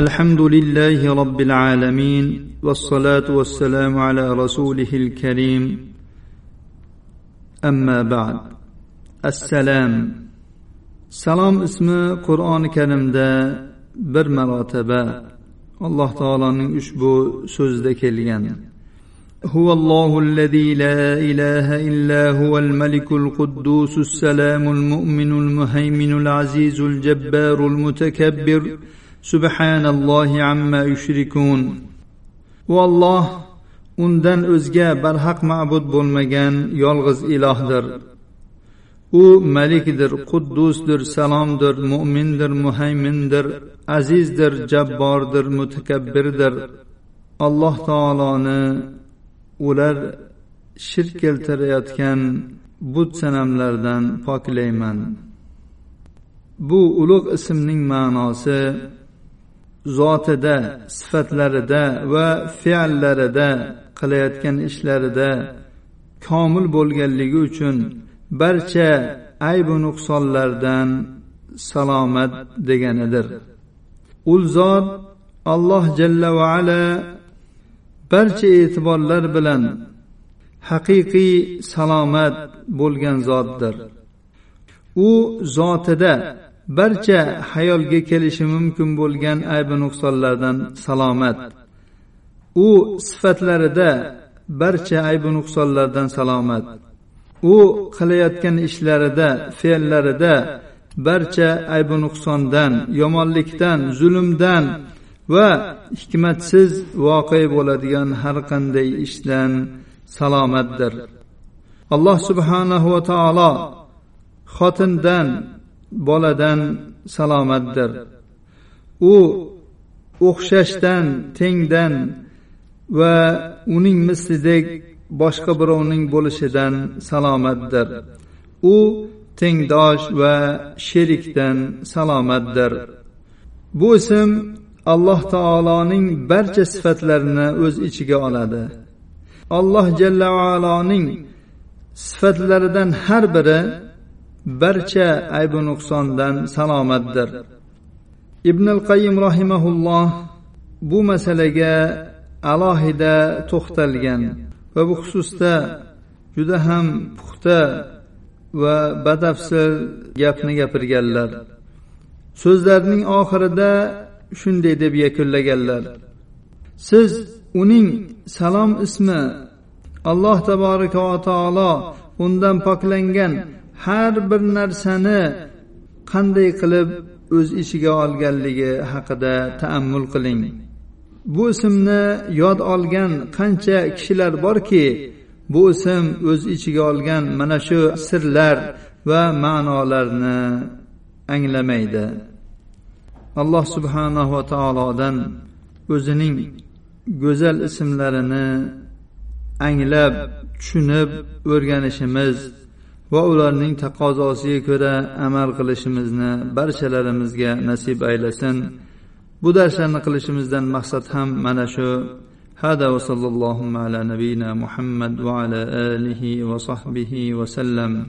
الحمد لله رب العالمين والصلاة والسلام على رسوله الكريم. أما بعد السلام. سلام اسم قرآن كريم دا bir marotaba alloh taoloning ushbu so'zida kelgan. هو الله الذي لا إله إلا هو الملك القدوس السلام المؤمن المهيمن العزيز الجبار المتكبر subhanallohi amma yushrikun. U olloh undan o'zga barhaq ma'bud bo'lmagan yolg'iz ilohdir. U malikdir quddusdir salomdir mo'mindir muhaymindir azizdir jabbordir mutakabbirdir. Alloh taoloni ular shirk keltirayotgan but sanamlardan poklayman. Bu ulug' ismning ma'nosi zotida sifatlarida va fe'llarida qilayotgan ishlarida komil bo'lganligi uchun barcha aybu nuqsonlardan salomat deganidir. U zot alloh jalla va ala barcha e'tiborlar bilan haqiqiy salomat bo'lgan zotdir. U zotida barcha hayolga kelishi mumkin bo'lgan aybi nuqsonlardan salomat. U sifatlarida barcha aybi nuqsonlardan salomat. U qilayotgan ishlarida fe'llarida barcha aybi nuqsondan yomonlikdan zulmdan va hikmatsiz voqea bo'ladigan har qanday ishdan salomatdir. Alloh subhanahu va taolo xotindan boladan salomatdir. U o'xshashdan tengdan va uning mislidek boshqa birovning bo'lishidan salomatdir. U tengdosh va sherikdan salomatdir. Bu ism alloh taoloning barcha sifatlarini o'z ichiga oladi. Alloh jalla aloning sifatlaridan har biri barcha aybu nuqsondan salomatdir. Ibn al qayim rahimaulloh bu masalaga alohida to'xtalgan va bu xususda juda ham puxta va batafsil gapni gapirganlar. So'zlarining oxirida shunday deb yakunlaganlar. Siz uning salom ismi alloh taboraka va taolo undan poklangan har bir narsani qanday qilib o'z ichiga olganligi haqida taammul qiling. Bu ismni yod olgan qancha kishilar borki bu ism o'z ichiga olgan mana shu sirlar va ma'nolarni anglamaydi. Alloh subhanahu va taolodan o'zining go'zal ismlarini anglab tushunib o'rganishimiz va ularning taqozosiga ko'ra amal qilishimizni barchalarimizga nasib aylasin bu darslarni qilishimizdan maqsad ham mana shu هذا وصلى اللهم على نبينا محمد وعلى اله وصحبه وسلم